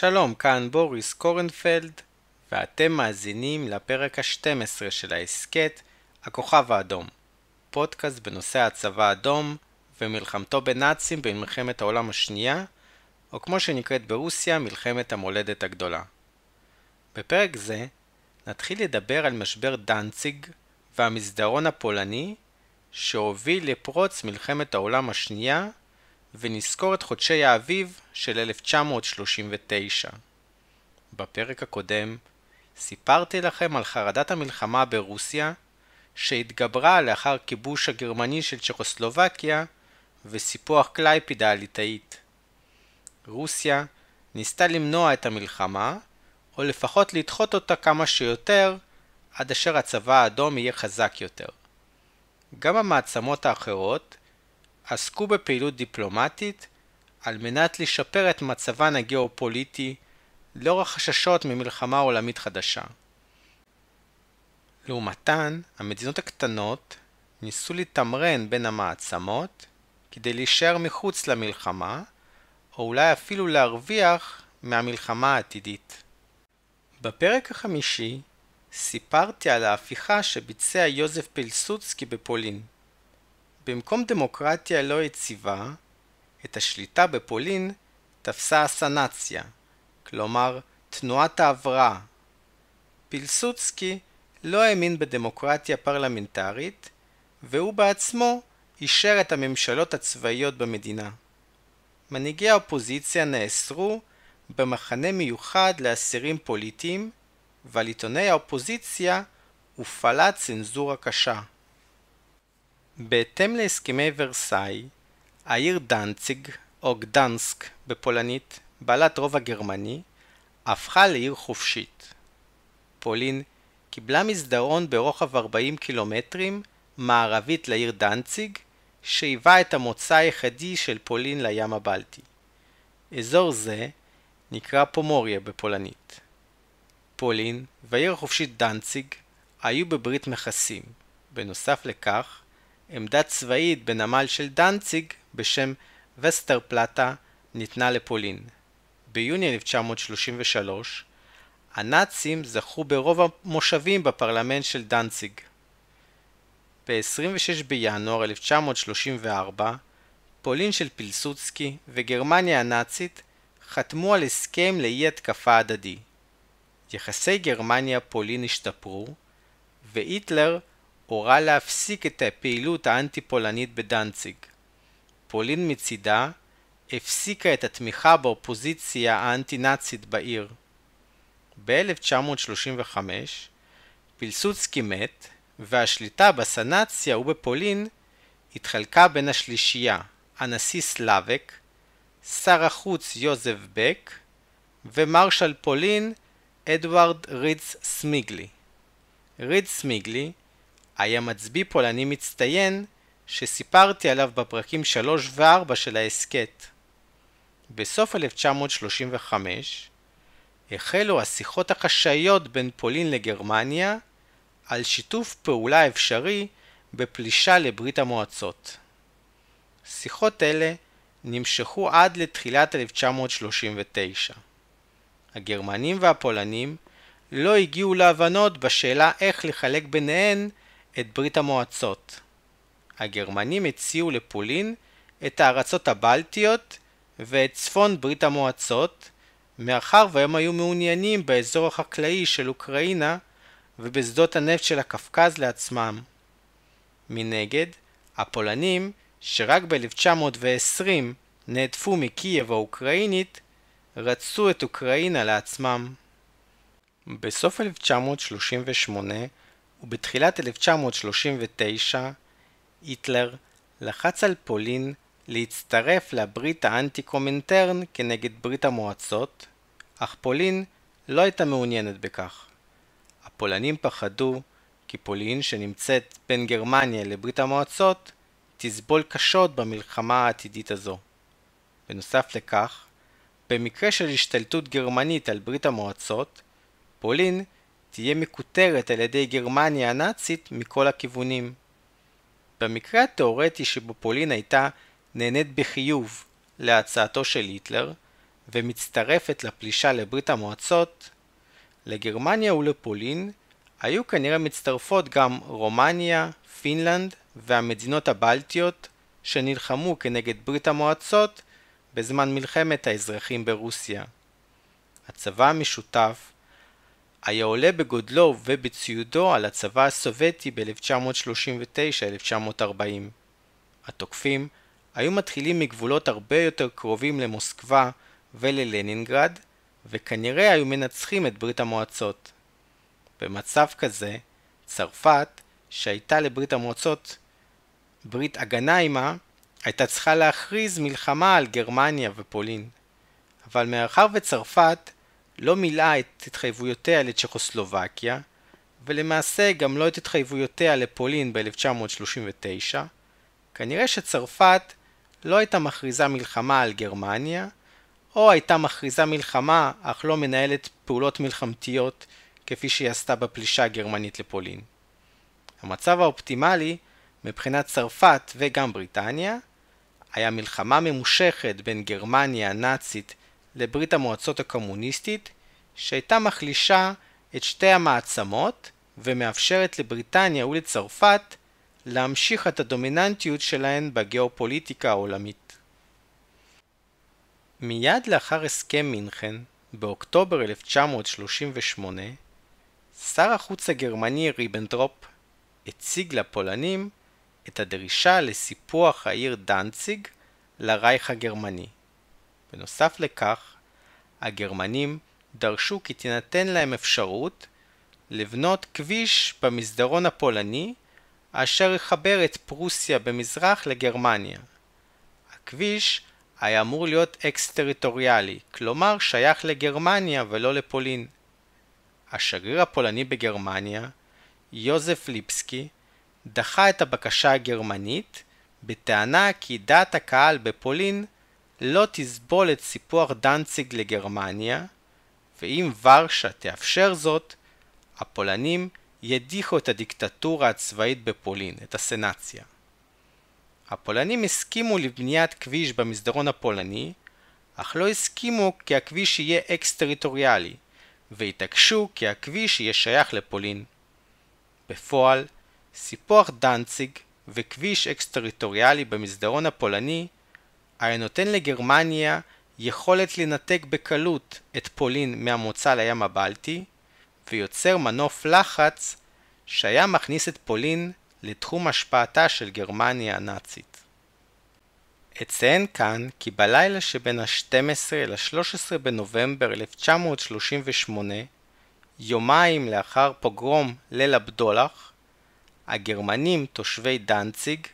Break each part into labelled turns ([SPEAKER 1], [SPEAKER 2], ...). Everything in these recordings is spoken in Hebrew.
[SPEAKER 1] שלום, כאן בוריס קורנפלד, ואתם מאזינים לפרק ה-12 של ההסכת הכוכב האדום, פודקאסט בנושא הצבא האדום ומלחמתו בנאצים במלחמת העולם השנייה, או כמו שנקראת ברוסיה, מלחמת המולדת הגדולה. בפרק זה נתחיל לדבר על משבר דנציג והמסדרון הפולני שהוביל לפרוץ מלחמת העולם השנייה ונזכור את חודשי האביב של 1939. בפרק הקודם סיפרתי לכם על חרדת המלחמה ברוסיה שהתגברה לאחר כיבוש הגרמני של צ'כוסלובקיה וסיפוח קלייפידה הליטאית. רוסיה ניסתה למנוע את המלחמה, או לפחות לדחות אותה כמה שיותר, עד אשר הצבא האדום יהיה חזק יותר. גם המעצמות האחרות עסקו בפעילות דיפלומטית על מנת לשפר את מצבן הגיאופוליטי לאור החששות ממלחמה עולמית חדשה. לעומתן, המדינות הקטנות ניסו לתמרן בין המעצמות כדי להישאר מחוץ למלחמה, או אולי אפילו להרוויח מהמלחמה העתידית. בפרק החמישי סיפרתי על ההפיכה שביצע יוזף פילסוצקי בפולין. במקום דמוקרטיה לא יציבה, את השליטה בפולין תפסה הסנאציה, כלומר תנועת ההבראה. פילסוצקי לא האמין בדמוקרטיה פרלמנטרית, והוא בעצמו אישר את הממשלות הצבאיות במדינה. מנהיגי האופוזיציה נאסרו במחנה מיוחד לאסירים פוליטיים, ועל עיתוני האופוזיציה הופעלה צנזורה קשה. בהתאם להסכמי ורסאי, העיר דנציג, או גדנסק בפולנית, בעלת רובע גרמני, הפכה לעיר חופשית. פולין קיבלה מסדרון ברוחב 40 קילומטרים מערבית לעיר דנציג, שהיווה את המוצא היחידי של פולין לים הבלטי. אזור זה נקרא פומוריה בפולנית. פולין והעיר החופשית דנציג היו בברית מכסים. בנוסף לכך, עמדה צבאית בנמל של דנציג בשם וסטר פלטה ניתנה לפולין. ביוני 1933 הנאצים זכו ברוב המושבים בפרלמנט של דנציג. ב-26 בינואר 1934 פולין של פילסוצקי וגרמניה הנאצית חתמו על הסכם לאי התקפה הדדי. יחסי גרמניה-פולין השתפרו, והיטלר הורה להפסיק את הפעילות האנטי-פולנית בדנציג. פולין מצידה הפסיקה את התמיכה באופוזיציה האנטי-נאצית בעיר. ב-1935 פילסוצקי מת, והשליטה בסנאציה ובפולין התחלקה בין השלישייה, הנשיא סלאבק, שר החוץ יוזף בק ומרשל פולין אדוארד רידז סמיגלי. רידז סמיגלי היה מצביא פולני מצטיין שסיפרתי עליו בפרקים 3 ו-4 של ההסכת. בסוף 1935 החלו השיחות החשאיות בין פולין לגרמניה על שיתוף פעולה אפשרי בפלישה לברית המועצות. שיחות אלה נמשכו עד לתחילת 1939. הגרמנים והפולנים לא הגיעו להבנות בשאלה איך לחלק ביניהן את ברית המועצות. הגרמנים הציעו לפולין את הארצות הבלטיות ואת צפון ברית המועצות, מאחר והם היו מעוניינים באזור החקלאי של אוקראינה ובשדות הנפט של הקווקז לעצמם. מנגד, הפולנים, שרק ב-1920 נהדפו מקייב האוקראינית, רצו את אוקראינה לעצמם. בסוף 1938 ובתחילת 1939 היטלר לחץ על פולין להצטרף לברית האנטי-קומינטרן כנגד ברית המועצות, אך פולין לא הייתה מעוניינת בכך. הפולנים פחדו כי פולין שנמצאת בין גרמניה לברית המועצות תסבול קשות במלחמה העתידית הזו. בנוסף לכך, במקרה של השתלטות גרמנית על ברית המועצות, פולין תהיה מקוטרת על ידי גרמניה הנאצית מכל הכיוונים. במקרה התאורטי שבו פולין הייתה נהנית בחיוב להצעתו של היטלר, ומצטרפת לפלישה לברית המועצות, לגרמניה ולפולין היו כנראה מצטרפות גם רומניה, פינלנד והמדינות הבלטיות שנלחמו כנגד ברית המועצות בזמן מלחמת האזרחים ברוסיה. הצבא המשותף היה עולה בגודלו ובציודו על הצבא הסובייטי ב-1939-1940. התוקפים היו מתחילים מגבולות הרבה יותר קרובים למוסקבה וללנינגרד, וכנראה היו מנצחים את ברית המועצות. במצב כזה, צרפת, שהייתה לברית המועצות ברית הגנה עימה, הייתה צריכה להכריז מלחמה על גרמניה ופולין. אבל מאחר וצרפת לא מילאה את התחייבויותיה לצ'כוסלובקיה, ולמעשה גם לא את התחייבויותיה לפולין ב-1939, כנראה שצרפת לא הייתה מכריזה מלחמה על גרמניה, או הייתה מכריזה מלחמה אך לא מנהלת פעולות מלחמתיות כפי שהיא עשתה בפלישה הגרמנית לפולין. המצב האופטימלי מבחינת צרפת וגם בריטניה היה מלחמה ממושכת בין גרמניה הנאצית לברית המועצות הקומוניסטית שהייתה מחלישה את שתי המעצמות ומאפשרת לבריטניה ולצרפת להמשיך את הדומיננטיות שלהן בגיאופוליטיקה העולמית. מיד לאחר הסכם מינכן, באוקטובר 1938, שר החוץ הגרמני ריבנטרופ הציג לפולנים את הדרישה לסיפוח העיר דנציג לרייך הגרמני. בנוסף לכך, הגרמנים דרשו כי תינתן להם אפשרות לבנות כביש במסדרון הפולני אשר יחבר את פרוסיה במזרח לגרמניה. הכביש היה אמור להיות אקס-טריטוריאלי, כלומר שייך לגרמניה ולא לפולין. השגריר הפולני בגרמניה, יוזף ליפסקי, דחה את הבקשה הגרמנית בטענה כי דעת הקהל בפולין לא תסבול את סיפוח דנציג לגרמניה, ואם ורשה תאפשר זאת, הפולנים ידיחו את הדיקטטורה הצבאית בפולין, את הסנאציה. הפולנים הסכימו לבניית כביש במסדרון הפולני, אך לא הסכימו כי הכביש יהיה אקס-טריטוריאלי, והתעקשו כי הכביש יהיה שייך לפולין. בפועל, סיפוח דנציג וכביש אקס-טריטוריאלי במסדרון הפולני היה נותן לגרמניה יכולת לנתק בקלות את פולין מהמוצא לים הבלטי, ויוצר מנוף לחץ שהיה מכניס את פולין לתחום השפעתה של גרמניה הנאצית. אציין כאן כי בלילה שבין ה-12 ל-13 בנובמבר 1938, יומיים לאחר פוגרום ליל הבדולח, הגרמנים תושבי דנציג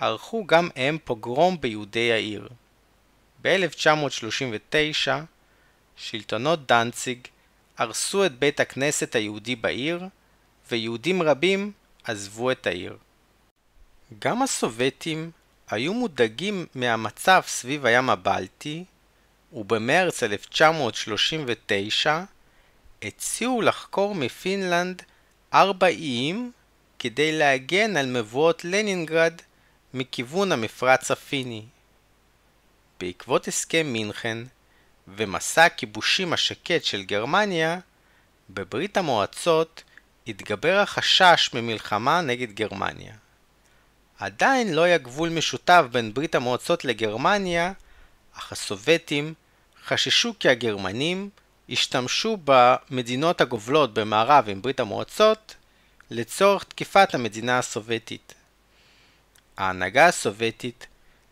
[SPEAKER 1] ערכו גם הם פוגרום ביהודי העיר. ב-1939 שלטונות דנציג הרסו את בית הכנסת היהודי בעיר, ויהודים רבים עזבו את העיר. גם הסובייטים היו מודאגים מהמצב סביב הים הבלטי, ובמרץ 1939 הציעו לחקור מפינלנד ארבע איים כדי להגן על מבואות לנינגרד מכיוון המפרץ הפיני. בעקבות הסכם מינכן ומסע הכיבושים השקט של גרמניה, בברית המועצות התגבר החשש ממלחמה נגד גרמניה. עדיין לא היה גבול משותף בין ברית המועצות לגרמניה, אך הסובייטים חששו כי הגרמנים השתמשו במדינות הגובלות במערב עם ברית המועצות לצורך תקיפת המדינה הסובייטית. ההנהגה הסובייטית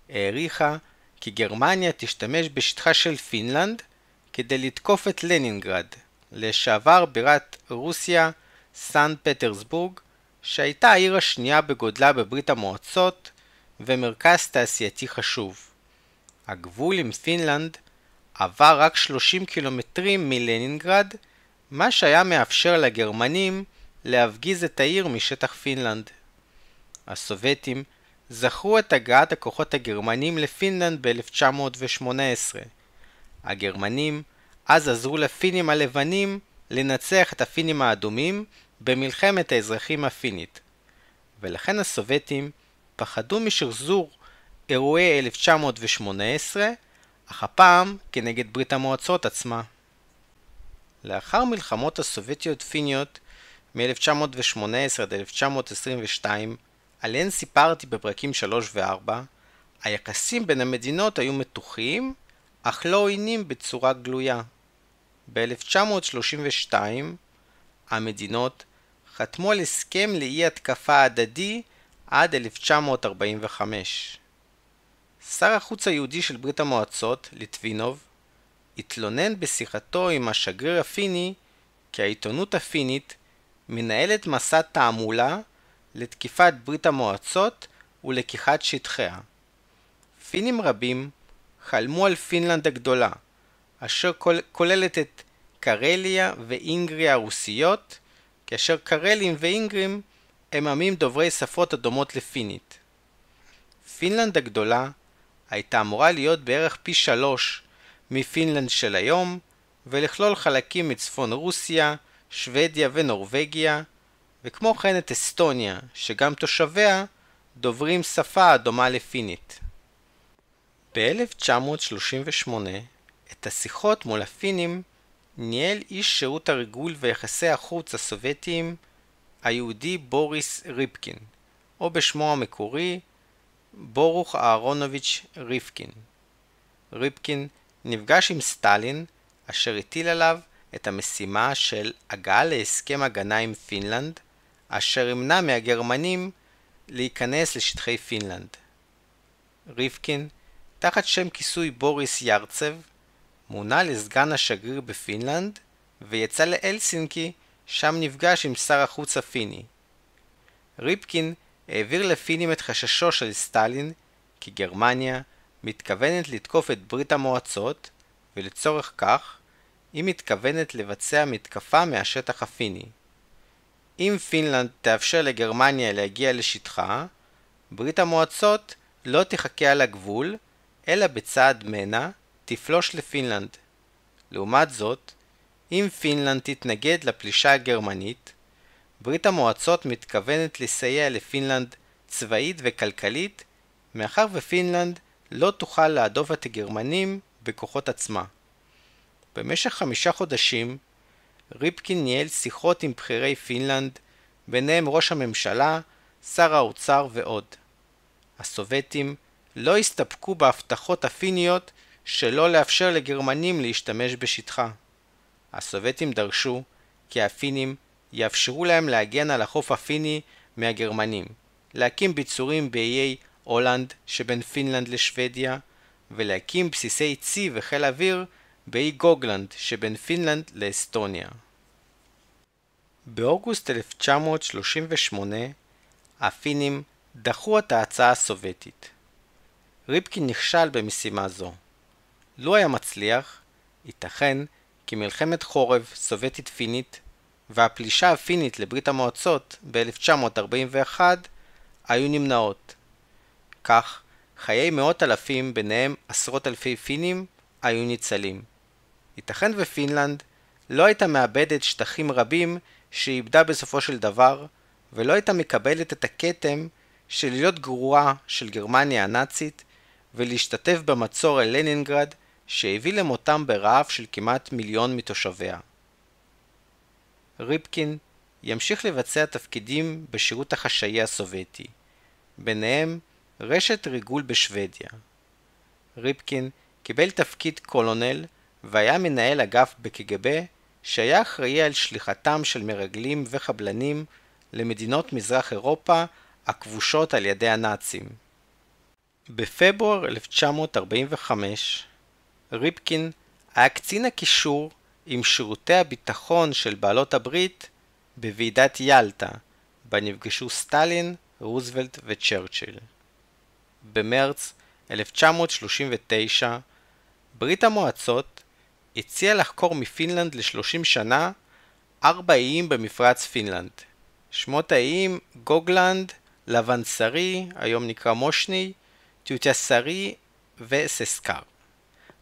[SPEAKER 1] העריכה כי גרמניה תשתמש בשטחה של פינלנד כדי לתקוף את לנינגרד, לשעבר בירת רוסיה סן פטרסבורג, שהייתה העיר השנייה בגודלה בברית המועצות ומרכז תעשייתי חשוב. הגבול עם פינלנד עבר רק 30 קילומטרים מלנינגרד, מה שהיה מאפשר לגרמנים להפגיז את העיר משטח פינלנד. הסובייטים זכרו את הגעת הכוחות הגרמנים לפינלנד ב-1918. הגרמנים אז עזרו לפינים הלבנים לנצח את הפינים האדומים במלחמת האזרחים הפינית. ולכן הסובייטים פחדו משחזור אירועי 1918, אך הפעם כנגד ברית המועצות עצמה. לאחר מלחמות הסובייטיות-פיניות מ-1918 עד 1922, עליהן סיפרתי בפרקים 3 ו-4, היחסים בין המדינות היו מתוחים, אך לא עוינים בצורה גלויה. ב-1932 המדינות חתמו על הסכם לאי התקפה הדדי עד 1945. שר החוץ היהודי של ברית המועצות, ליטבינוב, התלונן בשיחתו עם השגריר הפיני כי העיתונות הפינית מנהלת מסע תעמולה לתקיפת ברית המועצות ולקיחת שטחיה. פינים רבים חלמו על פינלנד הגדולה, אשר כוללת את קרליה ואינגריה הרוסיות, כאשר קרלים ואינגרים הם עמים דוברי שפות הדומות לפינית. פינלנד הגדולה הייתה אמורה להיות בערך פי שלוש מפינלנד של היום, ולכלול חלקים מצפון רוסיה, שוודיה ונורבגיה, וכמו כן את אסטוניה, שגם תושביה דוברים שפה הדומה לפינית. ב-1938 את השיחות מול הפינים ניהל איש שירות הריגול ויחסי החוץ הסובייטיים היהודי בוריס ריפקין, או בשמו המקורי בורוך אהרונוביץ' ריפקין. ריפקין נפגש עם סטלין, אשר הטיל עליו את המשימה של הגעה להסכם הגנה עם פינלנד, אשר ימנע מהגרמנים להיכנס לשטחי פינלנד. ריבקין, תחת שם כיסוי בוריס ירצב, מונה לסגן השגריר בפינלנד, ויצא להלסינקי, שם נפגש עם שר החוץ הפיני. ריבקין העביר לפינים את חששו של סטלין כי גרמניה מתכוונת לתקוף את ברית המועצות, ולצורך כך היא מתכוונת לבצע מתקפה מהשטח הפיני. אם פינלנד תאפשר לגרמניה להגיע לשטחה, ברית המועצות לא תחכה על הגבול, אלא בצעד מנע תפלוש לפינלנד. לעומת זאת, אם פינלנד תתנגד לפלישה הגרמנית, ברית המועצות מתכוונת לסייע לפינלנד צבאית וכלכלית, מאחר ופינלנד לא תוכל להדוף את הגרמנים בכוחות עצמה. במשך חמישה חודשים, ריבקין ניהל שיחות עם בכירי פינלנד, ביניהם ראש הממשלה, שר האוצר ועוד. הסובייטים לא הסתפקו בהבטחות הפיניות שלא לאפשר לגרמנים להשתמש בשטחה. הסובייטים דרשו כי הפינים יאפשרו להם להגן על החוף הפיני מהגרמנים, להקים ביצורים באיי אולנד שבין פינלנד לשוודיה, ולהקים בסיסי צי וחיל אוויר באי גוגלנד שבין פינלנד לאסטוניה. באוגוסט 1938 הפינים דחו את ההצעה הסובייטית. ריבקין נכשל במשימה זו. לו היה מצליח, ייתכן כי מלחמת חורב סובייטית-פינית והפלישה הפינית לברית המועצות ב-1941 היו נמנעות. כך, חיי מאות אלפים, ביניהם עשרות אלפי פינים, היו ניצלים. ייתכן ופינלנד לא הייתה מאבדת שטחים רבים שאיבדה בסופו של דבר, ולא הייתה מקבלת את הכתם של להיות גרועה של גרמניה הנאצית ולהשתתף במצור על לנינגרד שהביא למותם ברעב של כמעט מיליון מתושביה. ריפקין ימשיך לבצע תפקידים בשירות החשאי הסובייטי, ביניהם רשת ריגול בשוודיה. ריפקין קיבל תפקיד קולונל והיה מנהל אגף בקג"ב שהיה אחראי על שליחתם של מרגלים וחבלנים למדינות מזרח אירופה הכבושות על ידי הנאצים. בפברואר 1945 ריפקין היה קצין הקישור עם שירותי הביטחון של בעלות הברית בוועידת ילטה, בה נפגשו סטלין, רוזוולט וצ'רצ'יל. במרץ 1939 ברית המועצות הציעה לחקור מפינלנד ל-30 שנה ארבע איים במפרץ פינלנד. שמות האיים גוגלנד, לבנסרי, היום נקרא מושני, טיוטיאסרי וססקר.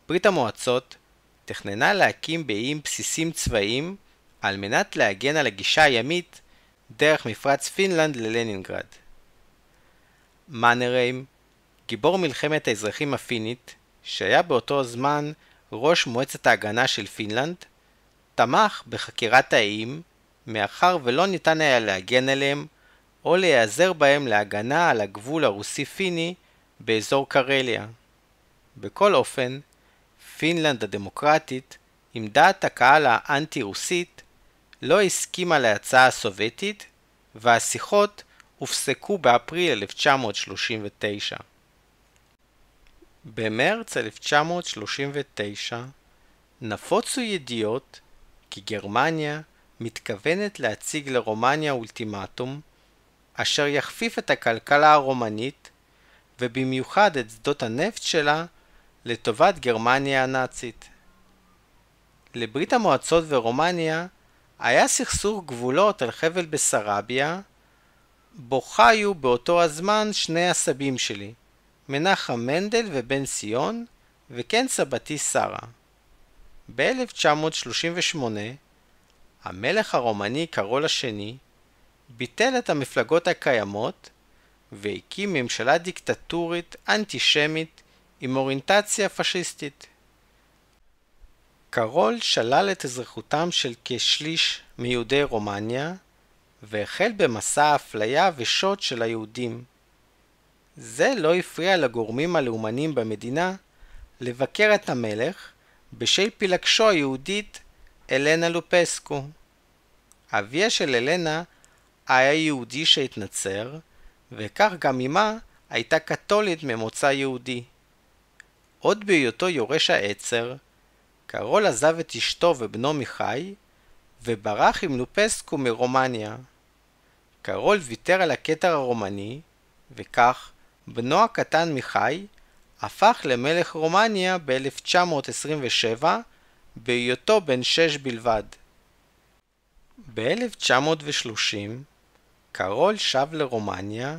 [SPEAKER 1] ברית המועצות תכננה להקים באיים בסיסים צבאיים על מנת להגן על הגישה הימית דרך מפרץ פינלנד ללנינגרד. מאנרהיים, גיבור מלחמת האזרחים הפינית, שהיה באותו זמן ראש מועצת ההגנה של פינלנד, תמך בהחכרת האיים, מאחר ולא ניתן היה להגן עליהם או להיעזר בהם להגנה על הגבול הרוסי-פיני באזור קרליה. בכל אופן, פינלנד הדמוקרטית, עם דעת הקהל האנטי-רוסית, לא הסכימה להצעה הסובייטית, והשיחות הופסקו באפריל 1939. במרץ 1939 נפוצו ידיעות כי גרמניה מתכוונת להציג לרומניה אולטימטום אשר יכפיף את הכלכלה הרומנית ובמיוחד את שדות הנפט שלה לטובת גרמניה הנאצית. לברית המועצות ורומניה היה סכסוך גבולות על חבל בסרביה, בו חיו באותו הזמן שני הסבים שלי, מנחם מנדל ובן ציון, וכן סבתי שרה. ב-1938 המלך הרומני קרול השני ביטל את המפלגות הקיימות והקים ממשלה דיקטטורית אנטישמית עם אוריינטציה פשיסטית. קרול שלל את אזרחותם של כשליש מיהודי רומניה והחל במסע האפליה ושוד של היהודים. זה לא הפריע לגורמים הלאומנים במדינה לבקר את המלך בשל פילגשו היהודית אלנה לופסקו. אביה של אלנה היה יהודי שהתנצר, וכך גם אמה הייתה קתולית ממוצא יהודי. עוד בהיותו יורש העצר, קרול עזב את אשתו ובנו מחי, וברח עם לופסקו מרומניה. קרול ויתר על הכתר הרומני, וכך בנו הקטן מחי הפך למלך רומניה ב-1927 בהיותו בן שש בלבד. ב-1930 קרול שב לרומניה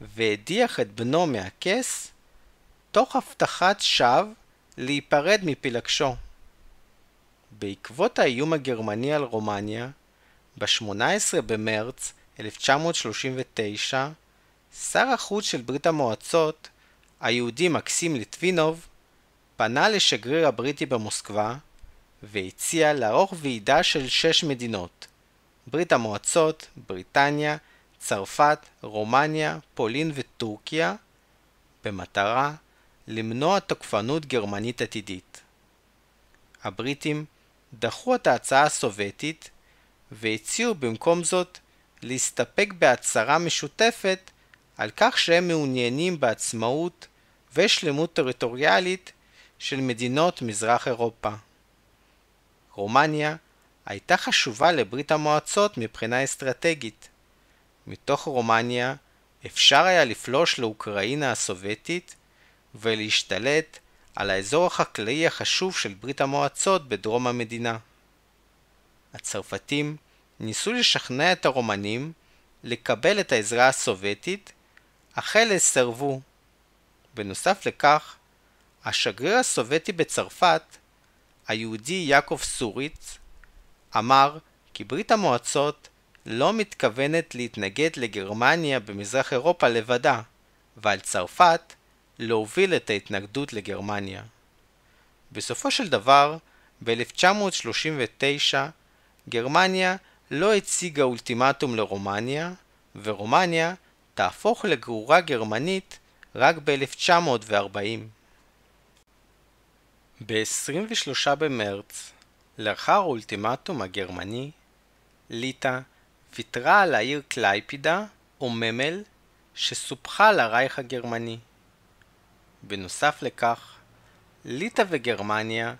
[SPEAKER 1] והדיח את בנו מהכס תוך הבטחת שווא להיפרד מפילגשו. בעקבות האיום הגרמני על רומניה, ב-18 במרץ 1939, שר החוץ של ברית המועצות, היהודי מקסים ליטבינוב, פנה לשגריר הבריטי במוסקבה והציע לערוך ועידה של שש מדינות ברית המועצות, בריטניה, צרפת, רומניה, פולין וטורקיה במטרה למנוע תוקפנות גרמנית עתידית. הבריטים דחו את ההצעה הסובייטית והציעו במקום זאת להסתפק בהצהרה משותפת על כך שהם מעוניינים בעצמאות ושלמות טריטוריאלית של מדינות מזרח אירופה. רומניה הייתה חשובה לברית המועצות מבחינה אסטרטגית. מתוך רומניה אפשר היה לפלוש לאוקראינה הסובייטית ולהשתלט על האזור החקלאי החשוב של ברית המועצות בדרום המדינה. הצרפתים ניסו לשכנע את הרומנים לקבל את העזרה הסובייטית, אך אלה סירבו. בנוסף לכך, השגריר הסובייטי בצרפת, היהודי יעקב סוריץ, אמר כי ברית המועצות לא מתכוונת להתנגד לגרמניה במזרח אירופה לבדה, ועל צרפת להוביל את ההתנגדות לגרמניה. בסופו של דבר, ב-1939, גרמניה לא הציגה אולטימטום לרומניה, ורומניה תהפוך לגרורה גרמנית רק ב-1940. ב-23 במרץ, לאחר האולטימטום הגרמני, ליטא ויתרה על העיר קלייפידה או ממל שסופחה לרייך הגרמני. בנוסף לכך, ליטא וגרמניה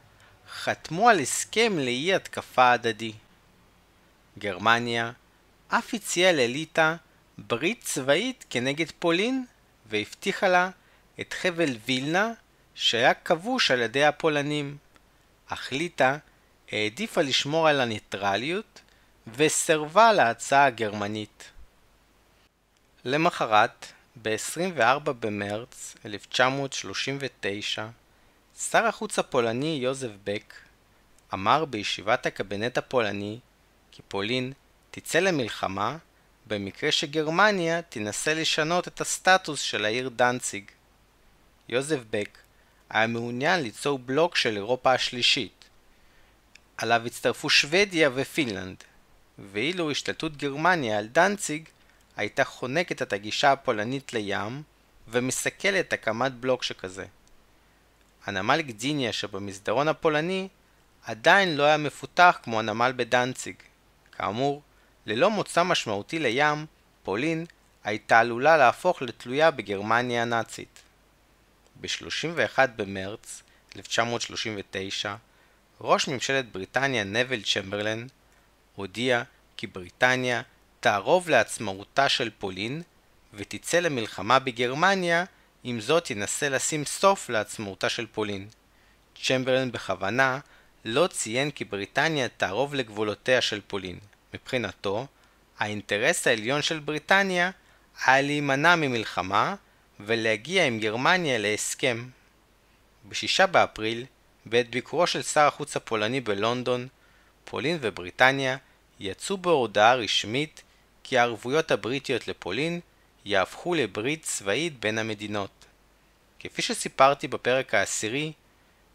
[SPEAKER 1] חתמו על הסכם לאי התקפה הדדי. גרמניה אף הציעה לליטא ברית צבאית כנגד פולין והבטיחה לה את חבל וילנה שהיה כבוש על ידי הפולנים, אך ליטא העדיפה לשמור על הניטרליות וסרבה להצעה הגרמנית. למחרת, ב-24 במרץ 1939, שר החוץ הפולני יוזף בק אמר בישיבת הקבינט הפולני כי פולין תצא למלחמה במקרה שגרמניה תנסה לשנות את הסטטוס של העיר דנציג. יוזף בק היה מעוניין ליצור בלוק של אירופה השלישית. עליו הצטרפו שוודיה ופינלנד, ואילו השתלטות גרמניה על דנציג הייתה חונקת את הגישה הפולנית לים ומסכלת הקמת בלוק שכזה. הנמל גדיניה שבמסדרון הפולני עדיין לא היה מפותח כמו הנמל בדנציג. כאמור, ללא מוצא משמעותי לים, פולין הייתה עלולה להפוך לתלויה בגרמניה הנאצית. ב-31 במרץ 1939, ראש ממשלת בריטניה נבל צ'מברלן הודיע כי בריטניה תערוב לעצמאותה של פולין ותצא למלחמה בגרמניה אם זאת ינסה לשים סוף לעצמאותה של פולין. צ'מברלן בכוונה לא ציין כי בריטניה תערוב לגבולותיה של פולין. מבחינתו, האינטרס העליון של בריטניה היה להימנע ממלחמה ולהגיע עם גרמניה להסכם. ב-6 באפריל, בעת ביקורו של שר החוץ הפולני בלונדון, פולין ובריטניה יצאו בהודעה רשמית כי הערבויות הבריטיות לפולין יהפכו לברית צבאית בין המדינות. כפי שסיפרתי בפרק העשירי,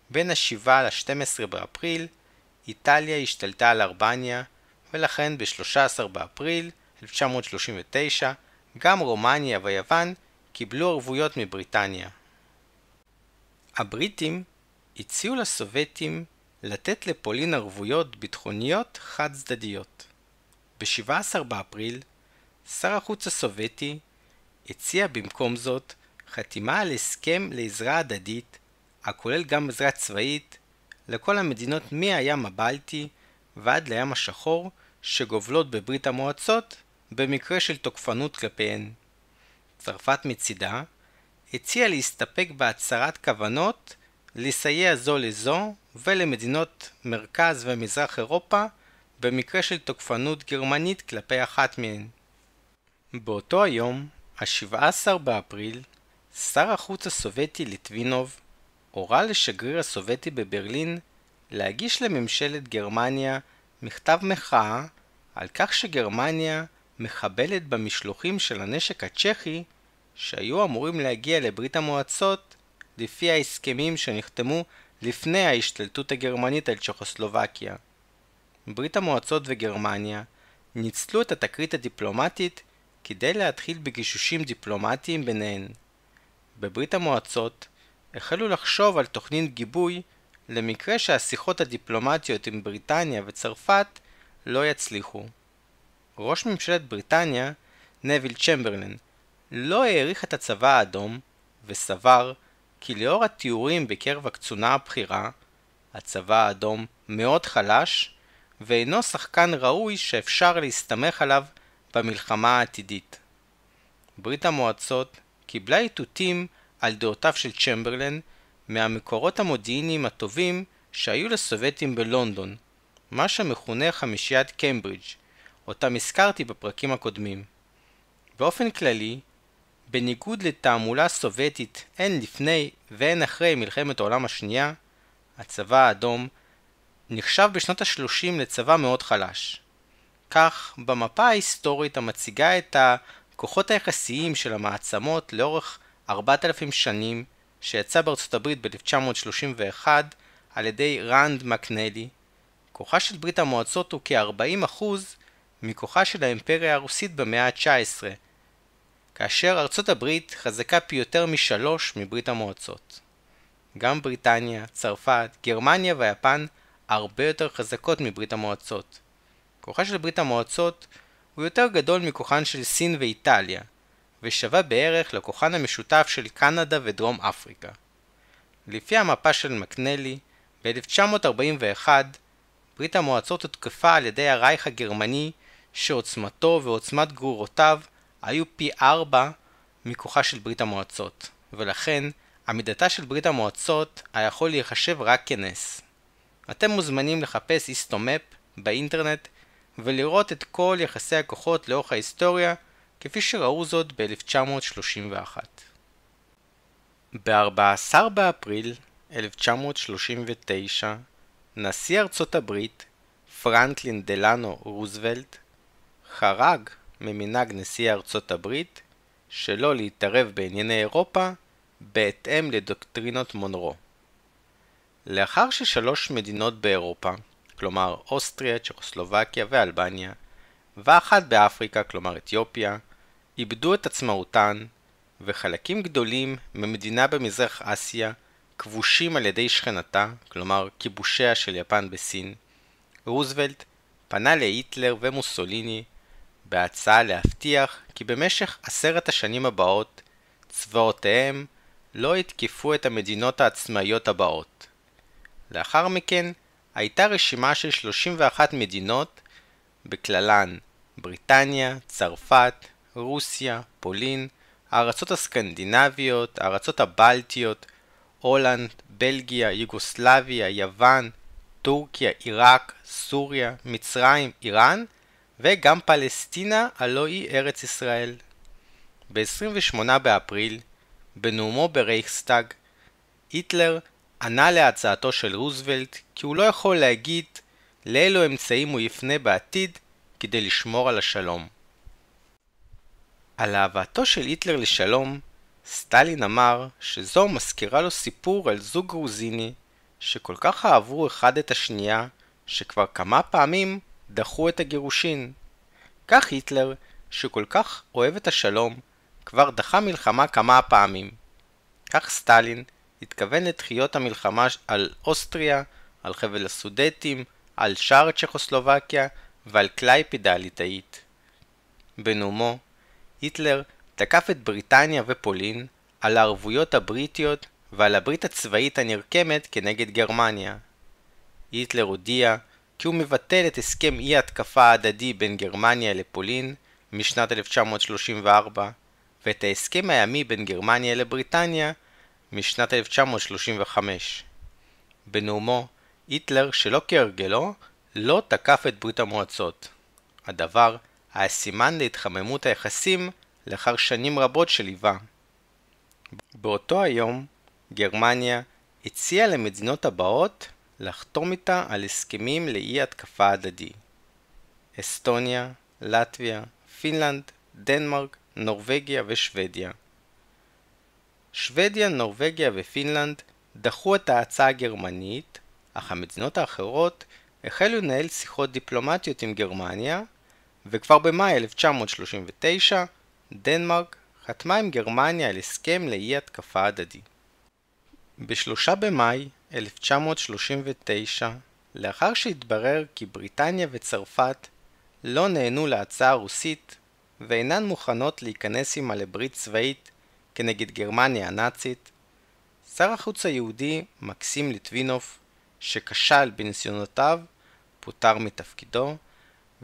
[SPEAKER 1] בין ה-7 ל-12 באפריל, איטליה השתלטה על ארבניה, ולכן ב-13 באפריל 1939 גם רומניה ויוון קיבלו ערבויות מבריטניה. הבריטים הציעו לסובייטים לתת לפולין ערבויות ביטחוניות חד צדדיות. ב-17 באפריל, שר החוץ הסובייטי הציע במקום זאת חתימה על הסכם לעזרה הדדית, הכולל גם עזרה צבאית, לכל המדינות מהים הבלטי ועד לים השחור שגובלות בברית המועצות במקרה של תוקפנות כלפיהן. צרפת מצידה הציעה להסתפק בהצהרת כוונות לסייע זו לזו ולמדינות מרכז ומזרח אירופה במקרה של תוקפנות גרמנית כלפי אחת מהן. באותו היום, ה-17 באפריל, שר החוץ הסובייטי ליטבינוב הורה לשגריר הסובייטי בברלין להגיש לממשלת גרמניה מכתב מחאה על כך שגרמניה מחבלת במשלוחים של הנשק הצ'כי שהיו אמורים להגיע לברית המועצות לפי ההסכמים שנחתמו לפני ההשתלטות הגרמנית על צ'כוסלובקיה. ברית המועצות וגרמניה ניצלו את התקרית הדיפלומטית כדי להתחיל בגישושים דיפלומטיים ביניהן. בברית המועצות החלו לחשוב על תוכנית גיבוי למקרה שהשיחות הדיפלומטיות עם בריטניה וצרפת לא יצליחו. ראש ממשלת בריטניה, נביל צ'מברלין, לא העריך את הצבא האדום וסבר כי לאור התיאורים בקרב הקצונה הבכירה, הצבא האדום מאוד חלש ואינו שחקן ראוי שאפשר להסתמך עליו במלחמה העתידית. ברית המועצות קיבלה איתותים על דעותיו של צ'מברלן מהמקורות המודיעיניים הטובים שהיו לסובייטים בלונדון, מה שמכונה חמישיית קיימברידג', אותם הזכרתי בפרקים הקודמים. באופן כללי, בניגוד לתעמולה סובייטית הן לפני והן אחרי מלחמת העולם השנייה, הצבא האדום נחשב בשנות ה-30 לצבא מאוד חלש. כך, במפה ההיסטורית המציגה את הכוחות היחסיים של המעצמות לאורך 4,000 שנים, שיצא בארצות הברית ב-1931 על ידי ראנד מקנלי, כוחה של ברית המועצות הוא כ-40% מכוחה של האימפריה הרוסית במאה ה-19, כאשר ארצות הברית חזקה פי יותר משלוש מברית המועצות. גם בריטניה, צרפת, גרמניה ויפן הרבה יותר חזקות מברית המועצות. כוחה של ברית המועצות הוא יותר גדול מכוחן של סין ואיטליה, ושווה בערך לכוחן המשותף של קנדה ודרום אפריקה. לפי המפה של מקנלי, ב-1941 ברית המועצות הותקפה על ידי הרייך הגרמני שעוצמתו ועוצמת גרורותיו היו פי ארבע מכוחה של ברית המועצות, ולכן עמידתה של ברית המועצות היה יכול להיחשב רק כנס. אתם מוזמנים לחפש היסטומפ באינטרנט ולראות את כל יחסי הכוחות לאורך ההיסטוריה כפי שראו זאת ב-1931. ב-14 באפריל 1939 נשיא ארצות הברית, פרנקלין דלנו רוזוולט, חרג ממנהג נשיא ארצות הברית שלא להתערב בענייני אירופה בהתאם לדוקטרינות מונרו. לאחר ששלוש מדינות באירופה, כלומר אוסטריה, צ'כוסלובקיה ואלבניה, ואחת באפריקה, כלומר אתיופיה, איבדו את עצמאותן, וחלקים גדולים ממדינה במזרח אסיה כבושים על ידי שכנתה, כלומר כיבושיה של יפן בסין, רוזוולט פנה להיטלר ומוסוליני בהצעה להבטיח כי במשך עשרת השנים הבאות צבאותיהם לא יתקפו את המדינות העצמאיות הבאות. לאחר מכן הייתה רשימה של 31 מדינות, בכללן בריטניה, צרפת, רוסיה, פולין, הארצות הסקנדינביות, הארצות הבלטיות, הולנד, בלגיה, יוגוסלביה, יוון, טורקיה, עיראק, סוריה, מצרים, איראן וגם פלסטינה, הלא היא ארץ ישראל. ב-28 באפריל, בנאומו ברייכסטאג, היטלר ענה להצעתו של רוזוולט כי הוא לא יכול להגיד לאילו אמצעים הוא יפנה בעתיד כדי לשמור על השלום. על אהבתו של היטלר לשלום, סטלין אמר שזו מזכירה לו סיפור על זוג גרוזיני שכל כך אהבו אחד את השנייה שכבר כמה פעמים דחו את הגירושין. כך היטלר, שכל כך אוהב את השלום, כבר דחה מלחמה כמה פעמים. כך סטלין התכוון לדחיות המלחמה על אוסטריה, על חבל הסודטים, על שער צ'כוסלובקיה ועל קלייפידה הליטאית. בנאומו, היטלר תקף את בריטניה ופולין על הערבויות הבריטיות ועל הברית הצבאית הנרקמת כנגד גרמניה. היטלר הודיע כי הוא מבטל את הסכם אי ההתקפה ההדדי בין גרמניה לפולין משנת 1934 ואת ההסכם הימי בין גרמניה לבריטניה משנת 1935. בנאומו, היטלר, שלא כהרגלו, לא תקף את ברית המועצות. הדבר היה סימן להתחממות היחסים לאחר שנים רבות שליווה. באותו היום, גרמניה הציעה למדינות הבאות לחתום איתה על הסכמים לאי התקפה הדדי. אסטוניה, לטביה, פינלנד, דנמרק, נורבגיה ושוודיה. שוודיה, נורבגיה ופינלנד דחו את ההצעה הגרמנית, אך המדינות האחרות החלו לנהל שיחות דיפלומטיות עם גרמניה, וכבר במאי 1939 דנמרק חתמה עם גרמניה על הסכם לאי התקפה הדדי. ב-3 במאי 1939, לאחר שהתברר כי בריטניה וצרפת לא נענו להצעה הרוסית ואינן מוכנות להיכנס עמה לברית צבאית כנגד גרמניה הנאצית, שר החוץ היהודי מקסים ליטבינוף, שכשל בניסיונותיו, פוטר מתפקידו,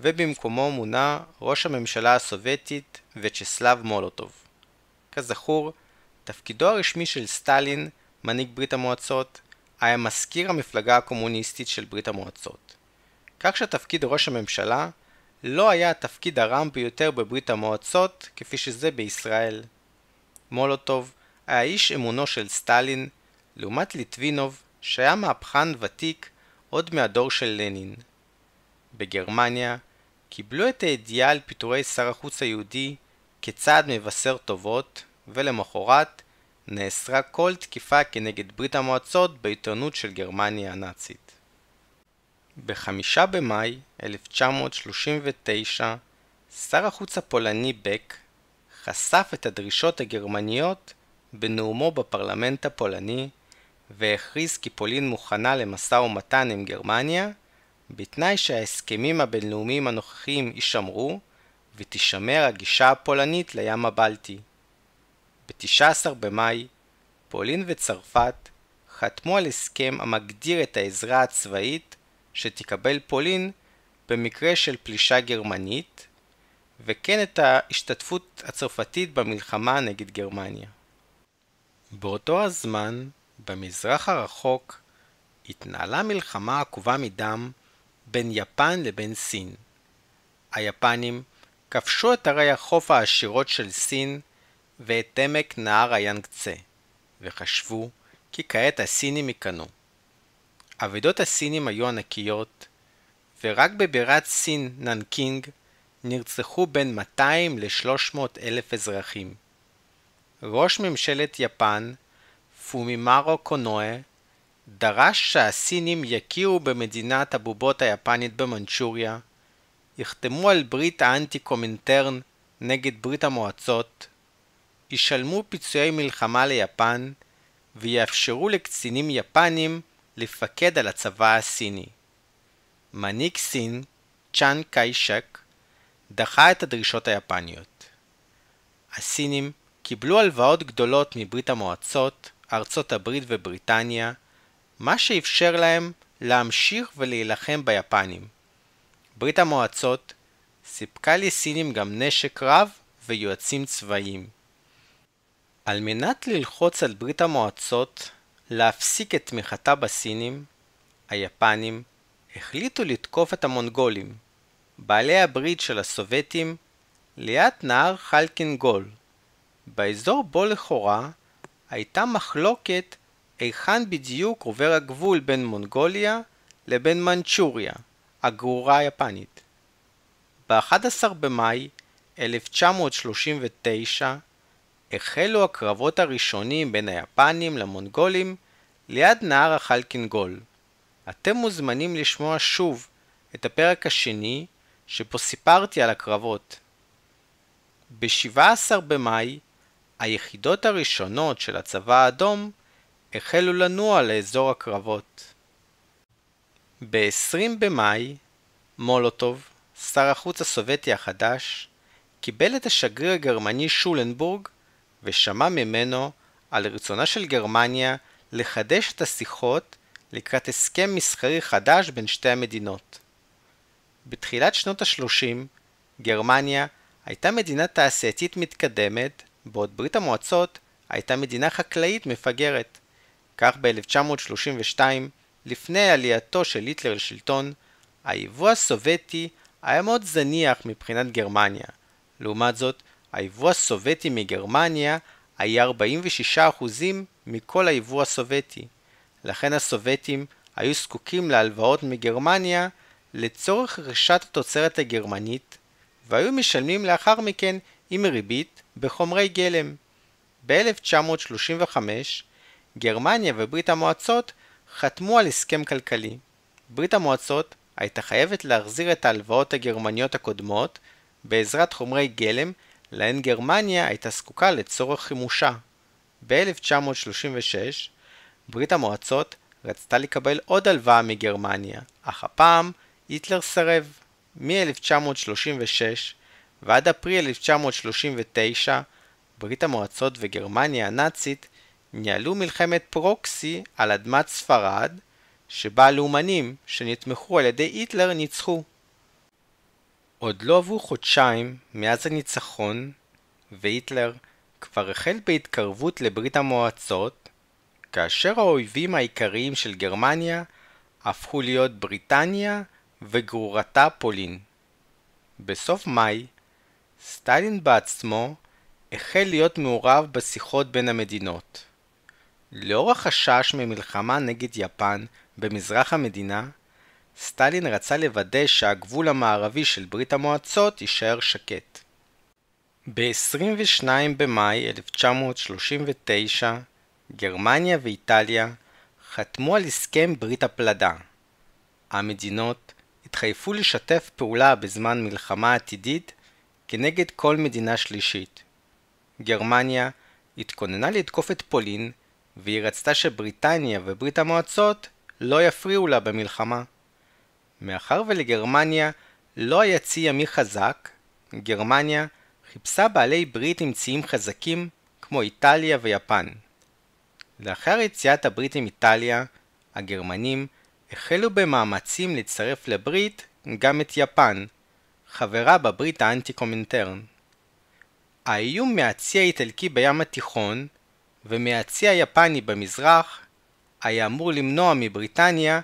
[SPEAKER 1] ובמקומו מונה ראש הממשלה הסובייטית וצ'סלב מולוטוב. כזכור, תפקידו הרשמי של סטלין, מנהיג ברית המועצות, היה מזכיר המפלגה הקומוניסטית של ברית המועצות. כך שתפקיד ראש הממשלה לא היה התפקיד הרם ביותר בברית המועצות כפי שזה בישראל. מולוטוב היה איש אמונו של סטלין, לעומת ליטבינוב שהיה מהפכן ותיק עוד מהדור של לנין. בגרמניה קיבלו את הידיעה על פיטורי שר החוץ היהודי כצעד מבשר טובות, ולמחרת נאסרה כל תקיפה כנגד ברית המועצות בעיתונות של גרמניה הנאצית. בחמישה במאי 1939 שר החוץ הפולני בק חשף את הדרישות הגרמניות בנאומו בפרלמנט הפולני והכריז כי פולין מוכנה למשא ומתן עם גרמניה בתנאי שההסכמים הבינלאומיים הנוכחיים יישמרו ותישמר הגישה הפולנית לים הבלטי. ב-19 במאי, פולין וצרפת חתמו על הסכם המגדיר את העזרה הצבאית שתקבל פולין במקרה של פלישה גרמנית, וכן את ההשתתפות הצרפתית במלחמה נגד גרמניה. באותו הזמן, במזרח הרחוק, התנהלה מלחמה עקובה מדם בין יפן לבין סין. היפנים כבשו את ערי החוף העשירות של סין ואת עמק נהר היאנגצה, וחשבו כי כעת הסינים ייכנעו. אבדות הסינים היו ענקיות, ורק בבירת סין, ננקינג, נרצחו בין 200 ל-300 אלף אזרחים. ראש ממשלת יפן, פומימרו קונואה, דרש שהסינים יכירו במדינת הבובות היפנית במנצ'וריה, יחתמו על ברית האנטי קומינטרן נגד ברית המועצות, ישלמו פיצויי מלחמה ליפן ויאפשרו לקצינים יפנים לפקד על הצבא הסיני. מנהיג סין, צ'אן קיישק, דחה את הדרישות היפניות. הסינים קיבלו הלוואות גדולות מברית המועצות, ארצות הברית ובריטניה, מה שאפשר להם להמשיך ולהילחם ביפנים. ברית המועצות סיפקה לסינים גם נשק רב ויועצים צבאיים. על מנת ללחוץ על ברית המועצות להפסיק את תמיכתה בסינים, היפנים החליטו לתקוף את המונגולים, בעלי הברית של הסובייטים, ליד נהר חלקינגול, באזור בו לכאורה הייתה מחלוקת היכן בדיוק עובר הגבול בין מונגוליה לבין מנצ'וריה, הגרורה היפנית. ב-11 במאי 1939 החלו הקרבות הראשונים בין היפנים למונגולים ליד נהר החלקינגול. אתם מוזמנים לשמוע שוב את הפרק השני שבו סיפרתי על הקרבות. ב-17 במאי היחידות הראשונות של הצבא האדום החלו לנוע לאזור הקרבות. ב-20 במאי, מולוטוב, שר החוץ הסובייטי החדש, קיבל את השגריר הגרמני שולנבורג ושמע ממנו על רצונה של גרמניה לחדש את השיחות לקראת הסכם מסחרי חדש בין שתי המדינות. בתחילת שנות ה-30, גרמניה הייתה מדינה תעשייתית מתקדמת, בעוד ברית המועצות הייתה מדינה חקלאית מפגרת. כך ב-1932, לפני עלייתו של היטלר לשלטון, היבוא הסובייטי היה מאוד זניח מבחינת גרמניה. לעומת זאת, היבוא הסובייטי מגרמניה היה 46% מכל היבוא הסובייטי. לכן הסובייטים היו זקוקים להלוואות מגרמניה לצורך רכישת התוצרת הגרמנית, והיו משלמים לאחר מכן עם ריבית בחומרי גלם. ב-1935 גרמניה וברית המועצות חתמו על הסכם כלכלי. ברית המועצות הייתה חייבת להחזיר את ההלוואות הגרמניות הקודמות בעזרת חומרי גלם להן גרמניה הייתה זקוקה לצורך חימושה. ב-1936 ברית המועצות רצתה לקבל עוד הלוואה מגרמניה, אך הפעם היטלר סירב. מ-1936 ועד אפריל 1939 ברית המועצות וגרמניה הנאצית ניהלו מלחמת פרוקסי על אדמת ספרד, שבה הלאומנים שנתמכו על ידי היטלר ניצחו. עוד לא עברו חודשיים מאז הניצחון, והיטלר כבר החל בהתקרבות לברית המועצות, כאשר האויבים העיקריים של גרמניה הפכו להיות בריטניה וגרורתה פולין. בסוף מאי, סטלין בעצמו החל להיות מעורב בשיחות בין המדינות. לאור החשש ממלחמה נגד יפן במזרח המדינה, סטלין רצה לוודא שהגבול המערבי של ברית המועצות יישאר שקט. ב-22 במאי 1939 גרמניה ואיטליה חתמו על הסכם ברית הפלדה. המדינות התחייבו לשתף פעולה בזמן מלחמה עתידית כנגד כל מדינה שלישית. גרמניה התכוננה לתקוף את פולין והיא רצתה שבריטניה וברית המועצות לא יפריעו לה במלחמה. מאחר ולגרמניה לא היה צי ימי חזק, גרמניה חיפשה בעלי ברית עם ציים חזקים כמו איטליה ויפן. לאחר יציאת הברית עם איטליה, הגרמנים החלו במאמצים לצרף לברית גם את יפן, חברה בברית האנטי קומינטרן. האיום מהצי האיטלקי בים התיכון ומהצי היפני במזרח היה אמור למנוע מבריטניה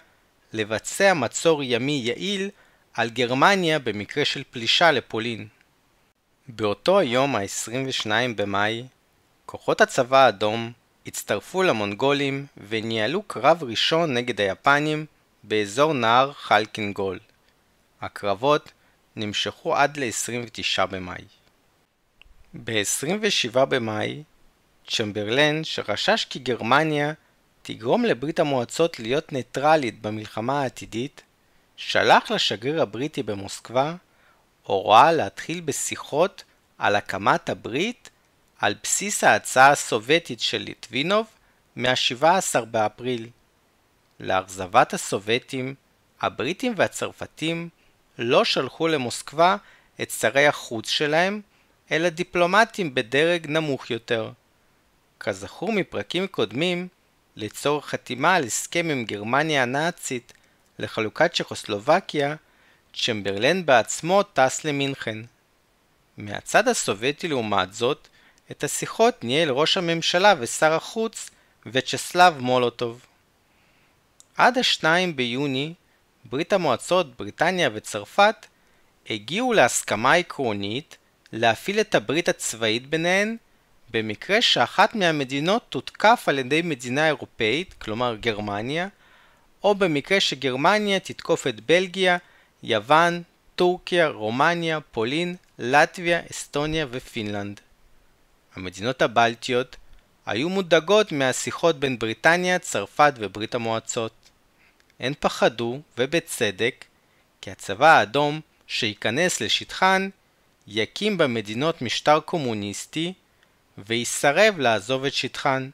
[SPEAKER 1] לבצע מצור ימי יעיל על גרמניה במקרה של פלישה לפולין. באותו היום ה-22 במאי, כוחות הצבא האדום הצטרפו למונגולים וניהלו קרב ראשון נגד היפנים באזור נהר חלקינגול. הקרבות נמשכו עד ל-29 במאי. ב-27 במאי, צ'מברלן, שחשש כי גרמניה תגרום לברית המועצות להיות ניטרלית במלחמה העתידית, שלח לשגריר הבריטי במוסקבה הוראה להתחיל בשיחות על הקמת הברית על בסיס ההצעה הסובייטית של ליטבינוב מה-17 באפריל. לאכזבת הסובייטים, הבריטים והצרפתים לא שלחו למוסקבה את שרי החוץ שלהם, אלא דיפלומטים בדרג נמוך יותר. כזכור מפרקים קודמים, לצורך חתימה על הסכם עם גרמניה הנאצית לחלוקת צ'כוסלובקיה, צ'מברלן בעצמו טס למינכן. מהצד הסובייטי לעומת זאת, את השיחות ניהל ראש הממשלה ושר החוץ וצ'סלב מולוטוב. עד השניים ביוני, ברית המועצות, בריטניה וצרפת הגיעו להסכמה עקרונית להפעיל את הברית הצבאית ביניהן במקרה שאחת מהמדינות תותקף על ידי מדינה אירופאית, כלומר גרמניה, או במקרה שגרמניה תתקוף את בלגיה, יוון, טורקיה, רומניה, פולין, לטביה, אסטוניה ופינלנד. המדינות הבלטיות היו מודאגות מהשיחות בין בריטניה, צרפת וברית המועצות. הן פחדו, ובצדק, כי הצבא האדום שייכנס לשטחן יקים במדינות משטר קומוניסטי ויסרב לעזוב את שטחן.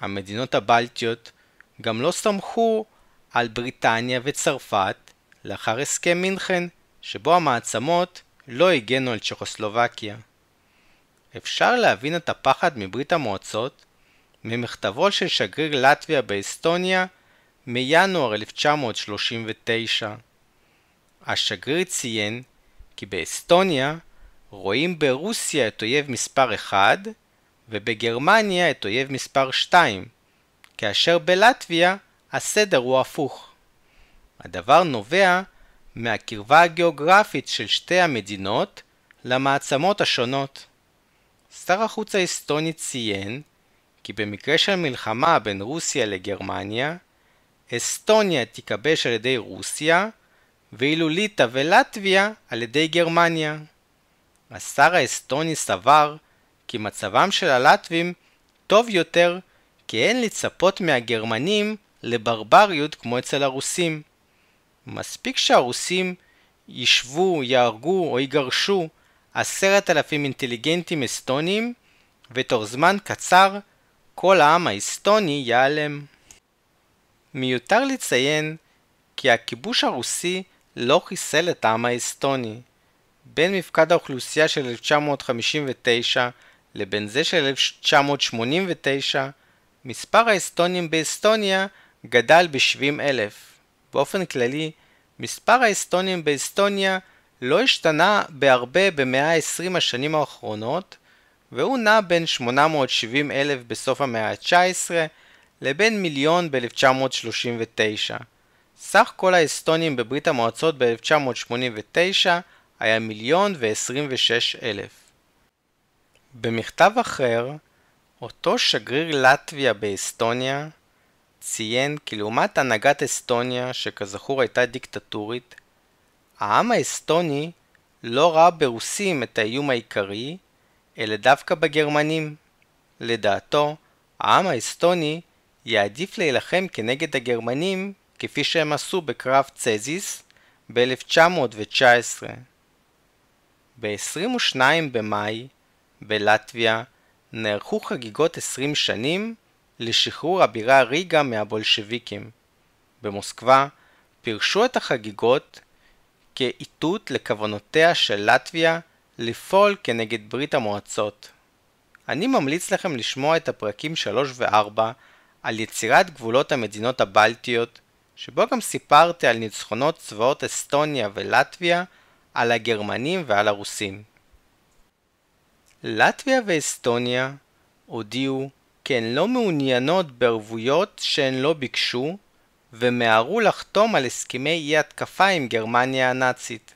[SPEAKER 1] המדינות הבלטיות גם לא סמכו על בריטניה וצרפת לאחר הסכם מינכן, שבו המעצמות לא הגנו על צ'כוסלובקיה. אפשר להבין את הפחד מברית המועצות ממכתבו של שגריר לטביה באסטוניה מינואר 1939. השגריר ציין כי באסטוניה רואים ברוסיה את אויב מספר 1 ובגרמניה את אויב מספר 2, כאשר בלטביה הסדר הוא הפוך. הדבר נובע מהקרבה הגיאוגרפית של שתי המדינות למעצמות השונות. שר החוץ האסטוני ציין כי במקרה של מלחמה בין רוסיה לגרמניה, אסטוניה תיכבש על ידי רוסיה, ואילו ליטא ולטביה על ידי גרמניה. השר האסטוני סבר כי מצבם של הלטבים טוב יותר כי אין לצפות מהגרמנים לברבריות כמו אצל הרוסים. מספיק שהרוסים ישבו, יהרגו או יגרשו עשרת אלפים אינטליגנטים אסטונים, ותוך זמן קצר כל העם האסטוני ייעלם. מיותר לציין כי הכיבוש הרוסי לא חיסל את העם האסטוני. בין מפקד האוכלוסייה של 1959 לבין זה של 1989, מספר האסטונים באסטוניה גדל ב-70 אלף. באופן כללי, מספר האסטונים באסטוניה לא השתנה בהרבה במאה ה-20 השנים האחרונות, והוא נע בין 870 אלף בסוף המאה ה-19 לבין מיליון ב-1939. סך כל האסטונים בברית המועצות ב-1989 היה מיליון ו-26 אלף. במכתב אחר, אותו שגריר לטביה באסטוניה ציין כי לעומת הנהגת אסטוניה, שכזכור הייתה דיקטטורית, העם האסטוני לא ראה ברוסים את האיום העיקרי, אלא דווקא בגרמנים. לדעתו, העם האסטוני יעדיף להילחם כנגד הגרמנים כפי שהם עשו בקרב צזיס ב-1919. ב-22 במאי, בלטביה, נערכו חגיגות 20 שנים לשחרור הבירה ריגה מהבולשביקים. במוסקבה פירשו את החגיגות כאיתות לכוונותיה של לטביה לפעול כנגד ברית המועצות. אני ממליץ לכם לשמוע את הפרקים 3 ו-4 על יצירת גבולות המדינות הבלטיות, שבו גם סיפרתי על ניצחונות צבאות אסטוניה ולטביה על הגרמנים ועל הרוסים. לטביה ואסטוניה הודיעו כי הן לא מעוניינות בערבויות שהן לא ביקשו, ומיהרו לחתום על הסכמי אי התקפה עם גרמניה הנאצית.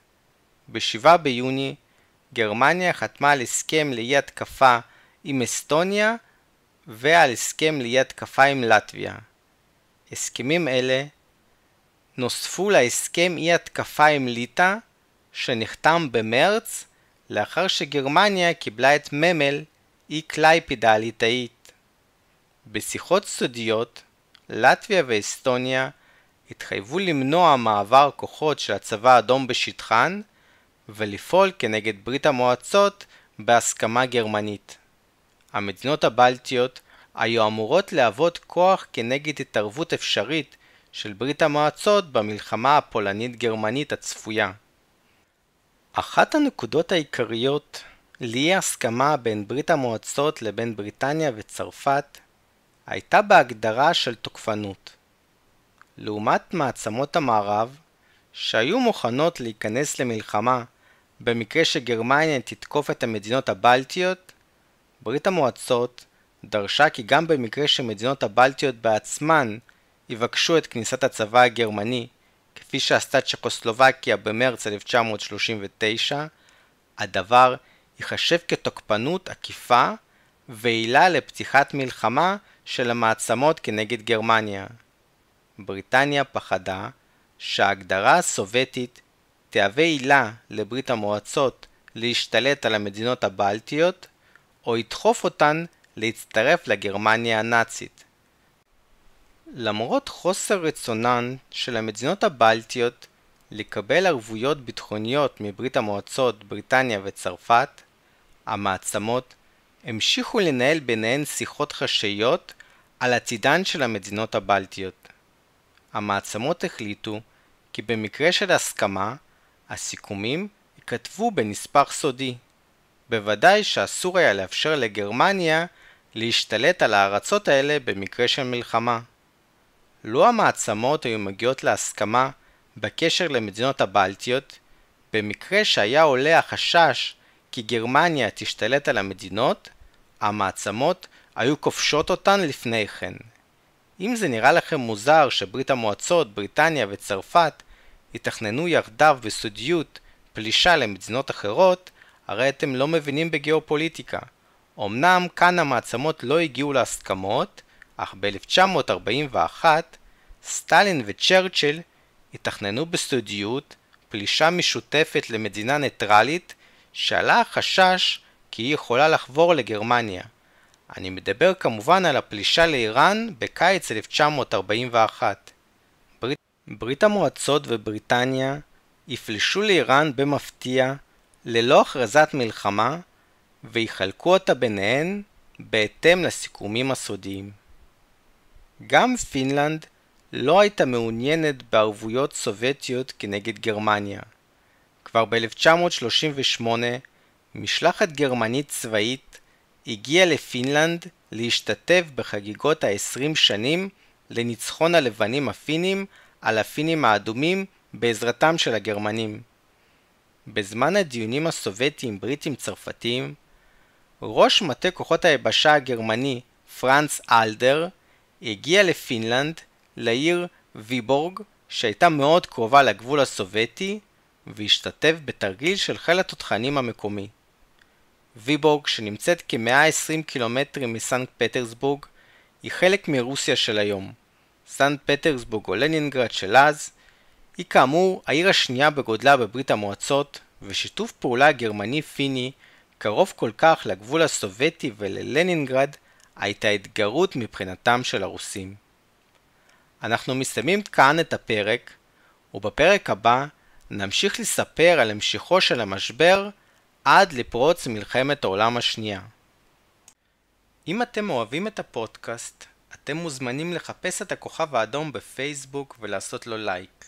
[SPEAKER 1] ב-7 ביוני גרמניה חתמה על הסכם לאי התקפה עם אסטוניה ועל הסכם לאי התקפה עם לטביה. הסכמים אלה נוספו להסכם אי התקפה עם ליטא שנחתם במרץ לאחר שגרמניה קיבלה את ממל אי קלייפידה הליטאית. בשיחות סודיות לטביה ואסטוניה התחייבו למנוע מעבר כוחות של הצבא האדום בשטחן ולפעול כנגד ברית המועצות בהסכמה גרמנית. המדינות הבלטיות היו אמורות להוות כוח כנגד התערבות אפשרית של ברית המועצות במלחמה הפולנית-גרמנית הצפויה. אחת הנקודות העיקריות לאי הסכמה בין ברית המועצות לבין בריטניה וצרפת הייתה בהגדרה של תוקפנות. לעומת מעצמות המערב, שהיו מוכנות להיכנס למלחמה במקרה שגרמניה תתקוף את המדינות הבלטיות, ברית המועצות דרשה כי גם במקרה שמדינות הבלטיות בעצמן יבקשו את כניסת הצבא הגרמני, כפי שעשתה צ'קוסלובקיה במרץ 1939, הדבר ייחשב כתוקפנות עקיפה ועילה לפתיחת מלחמה של המעצמות כנגד גרמניה. בריטניה פחדה שההגדרה הסובייטית תהווה עילה לברית המועצות להשתלט על המדינות הבלטיות, או ידחוף אותן להצטרף לגרמניה הנאצית. למרות חוסר רצונן של המדינות הבלטיות לקבל ערבויות ביטחוניות מברית המועצות, בריטניה וצרפת, המעצמות המשיכו לנהל ביניהן שיחות חשאיות על עתידן של המדינות הבלטיות. המעצמות החליטו כי במקרה של הסכמה, הסיכומים ייכתבו בנספח סודי. בוודאי שאסור היה לאפשר לגרמניה להשתלט על הארצות האלה במקרה של מלחמה. לו המעצמות היו מגיעות להסכמה בקשר למדינות הבלטיות, במקרה שהיה עולה החשש כי גרמניה תשתלט על המדינות, המעצמות היו כובשות אותן לפני כן. אם זה נראה לכם מוזר שברית המועצות, בריטניה וצרפת יתכננו יחדיו בסודיות פלישה למדינות אחרות, הרי אתם לא מבינים בגיאופוליטיקה. אמנם כאן המעצמות לא הגיעו להסכמות, אך ב-1941 סטלין וצ'רצ'יל יתכננו בסודיות פלישה משותפת למדינה ניטרלית שעלה החשש כי היא יכולה לחבור לגרמניה. אני מדבר כמובן על הפלישה לאיראן בקיץ 1941. ברית, ברית המועצות ובריטניה יפלשו לאיראן במפתיע ללא הכרזת מלחמה ויחלקו אותה ביניהן בהתאם לסיכומים הסודיים. גם פינלנד לא הייתה מעוניינת בערבויות סובייטיות כנגד גרמניה. כבר ב-1938 משלחת גרמנית צבאית הגיעה לפינלנד להשתתף בחגיגות ה-20 שנים לניצחון הלבנים הפינים על הפינים האדומים בעזרתם של הגרמנים. בזמן הדיונים הסובייטיים בריטים צרפתיים, ראש מטה כוחות היבשה הגרמני פרנץ אלדר הגיע לפינלנד, לעיר ויבורג, שהייתה מאוד קרובה לגבול הסובייטי, והשתתף בתרגיל של חיל התותחנים המקומי. ויבורג, שנמצאת כ-120 קילומטרים מסנקט פטרסבורג, היא חלק מרוסיה של היום. סנט פטרסבורג או לנינגרד של אז, היא כאמור העיר השנייה בגודלה בברית המועצות, ושיתוף פעולה גרמני-פיני קרוב כל כך לגבול הסובייטי וללנינגרד, הייתה התגרות מבחינתם של הרוסים. אנחנו מסיימים כאן את הפרק, ובפרק הבא נמשיך לספר על המשכו של המשבר עד לפרוץ מלחמת העולם השנייה. אם אתם אוהבים את הפודקאסט, אתם מוזמנים לחפש את הכוכב האדום בפייסבוק ולעשות לו לייק.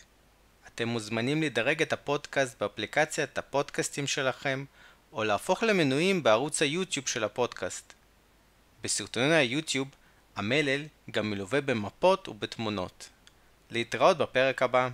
[SPEAKER 1] אתם מוזמנים לדרג את הפודקאסט באפליקציית הפודקאסטים שלכם, או להפוך למנויים בערוץ היוטיוב של הפודקאסט. בסרטוני היוטיוב, המלל גם מלווה במפות ובתמונות. להתראות בפרק הבא.